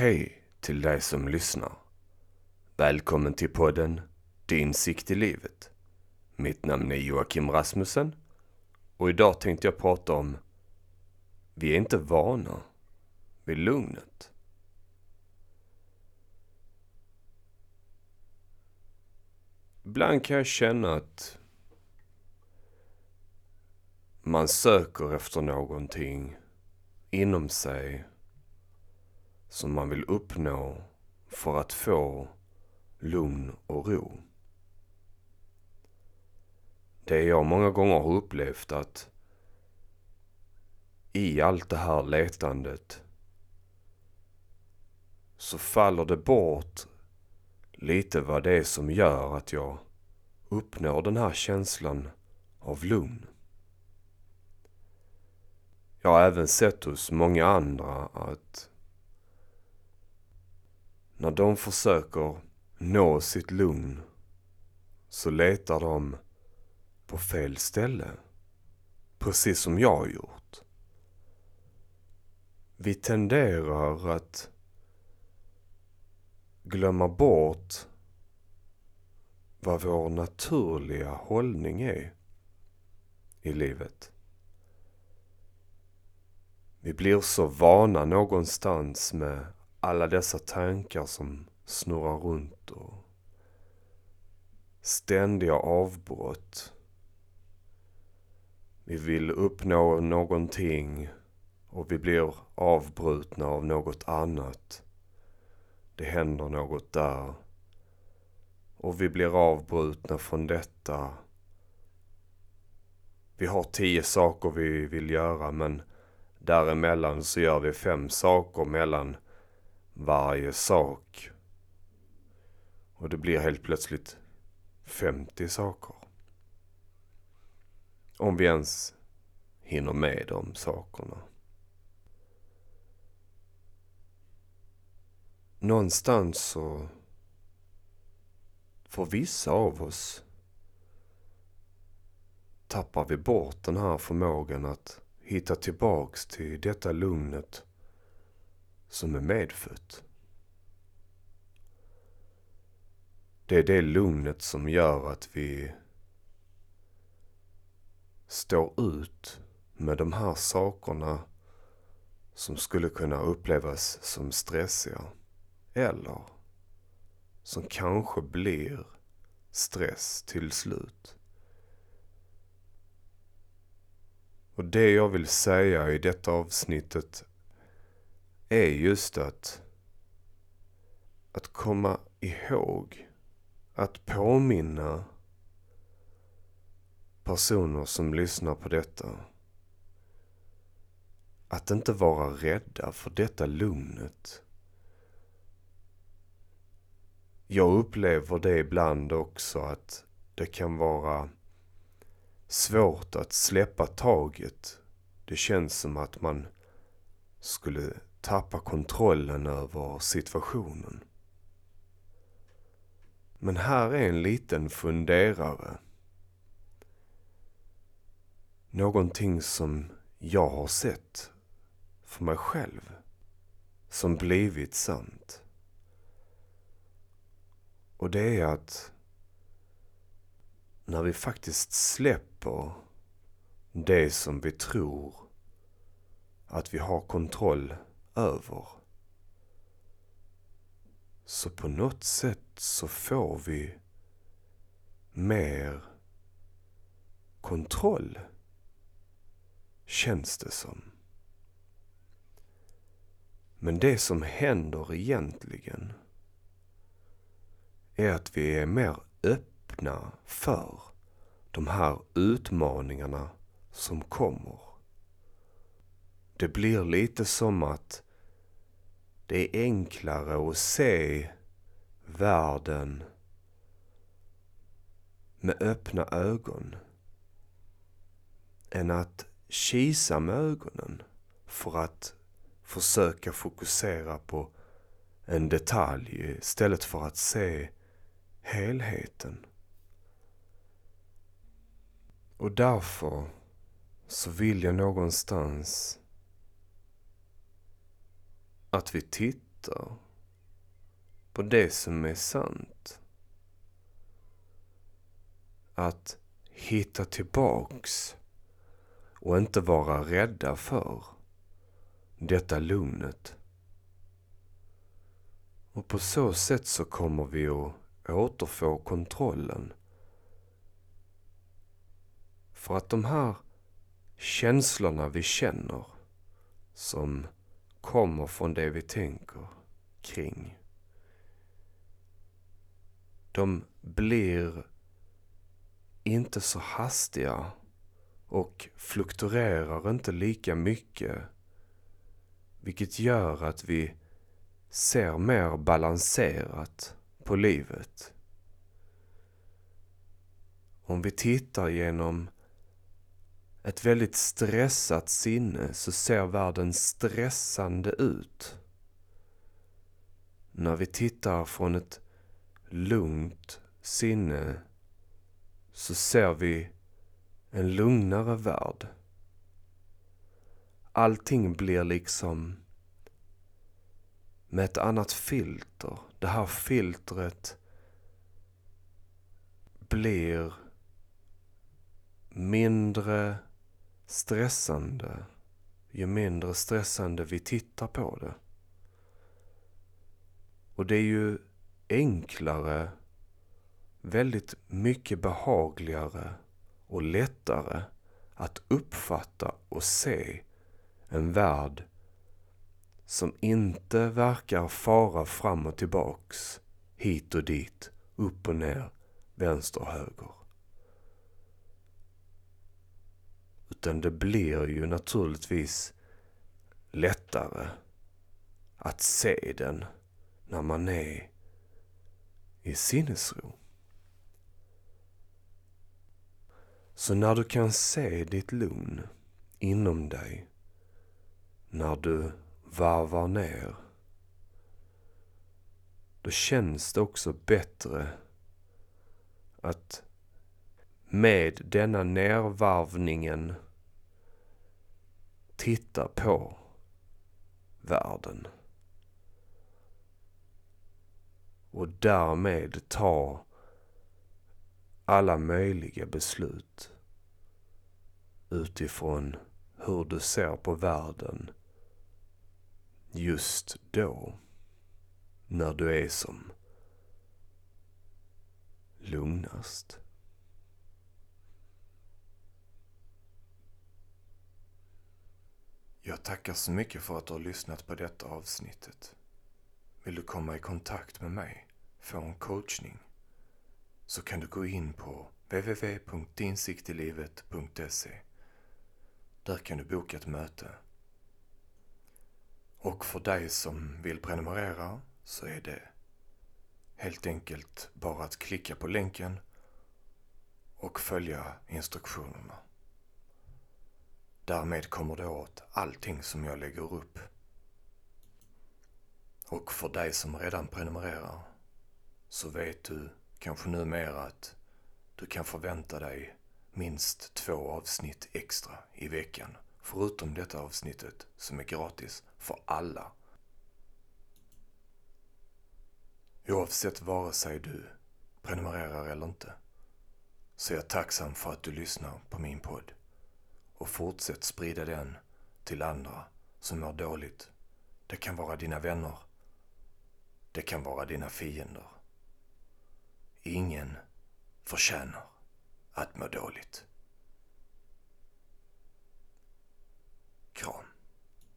Hej till dig som lyssnar. Välkommen till podden Din sikt i livet. Mitt namn är Joakim Rasmussen och idag tänkte jag prata om Vi är inte vana vid lugnet. Ibland kan jag känna att man söker efter någonting inom sig som man vill uppnå för att få lugn och ro. Det jag många gånger har upplevt att i allt det här letandet så faller det bort lite vad det är som gör att jag uppnår den här känslan av lugn. Jag har även sett hos många andra att när de försöker nå sitt lugn så letar de på fel ställe. Precis som jag har gjort. Vi tenderar att glömma bort vad vår naturliga hållning är i livet. Vi blir så vana någonstans med alla dessa tankar som snurrar runt och ständiga avbrott. Vi vill uppnå någonting och vi blir avbrutna av något annat. Det händer något där. Och vi blir avbrutna från detta. Vi har tio saker vi vill göra men däremellan så gör vi fem saker mellan varje sak. Och det blir helt plötsligt 50 saker. Om vi ens hinner med de sakerna. Någonstans så för vissa av oss tappar vi bort den här förmågan att hitta tillbaks till detta lugnet som är medfött. Det är det lugnet som gör att vi står ut med de här sakerna som skulle kunna upplevas som stressiga. Eller som kanske blir stress till slut. Och det jag vill säga i detta avsnittet är just att att komma ihåg, att påminna personer som lyssnar på detta att inte vara rädda för detta lugnet. Jag upplever det ibland också att det kan vara svårt att släppa taget. Det känns som att man skulle tappa kontrollen över situationen. Men här är en liten funderare. Någonting som jag har sett för mig själv. Som blivit sant. Och det är att när vi faktiskt släpper det som vi tror att vi har kontroll över. Så på något sätt så får vi mer kontroll. Känns det som. Men det som händer egentligen är att vi är mer öppna för de här utmaningarna som kommer. Det blir lite som att det är enklare att se världen med öppna ögon än att kisa med ögonen för att försöka fokusera på en detalj istället för att se helheten. Och därför så vill jag någonstans att vi tittar på det som är sant. Att hitta tillbaks och inte vara rädda för detta lugnet. Och på så sätt så kommer vi att återfå kontrollen. För att de här känslorna vi känner som kommer från det vi tänker kring. De blir inte så hastiga och fluktuerar inte lika mycket. Vilket gör att vi ser mer balanserat på livet. Om vi tittar genom ett väldigt stressat sinne så ser världen stressande ut. När vi tittar från ett lugnt sinne så ser vi en lugnare värld. Allting blir liksom med ett annat filter. Det här filtret blir mindre stressande ju mindre stressande vi tittar på det. Och det är ju enklare, väldigt mycket behagligare och lättare att uppfatta och se en värld som inte verkar fara fram och tillbaks, hit och dit, upp och ner, vänster och höger. Utan det blir ju naturligtvis lättare att se den när man är i sinnesro. Så när du kan se ditt lugn inom dig, när du varvar ner, då känns det också bättre att med denna nervarvningen titta på världen. Och därmed ta alla möjliga beslut utifrån hur du ser på världen just då. När du är som lugnast. Jag tackar så mycket för att du har lyssnat på detta avsnittet. Vill du komma i kontakt med mig, få en coachning, så kan du gå in på www.dinsiktilivet.se. Där kan du boka ett möte. Och för dig som vill prenumerera så är det helt enkelt bara att klicka på länken och följa instruktionerna. Därmed kommer du åt allting som jag lägger upp. Och för dig som redan prenumererar så vet du kanske numera att du kan förvänta dig minst två avsnitt extra i veckan. Förutom detta avsnittet som är gratis för alla. Oavsett vare sig du prenumererar eller inte så är jag tacksam för att du lyssnar på min podd och fortsätt sprida den till andra som mår dåligt. Det kan vara dina vänner. Det kan vara dina fiender. Ingen förtjänar att må dåligt. Kram.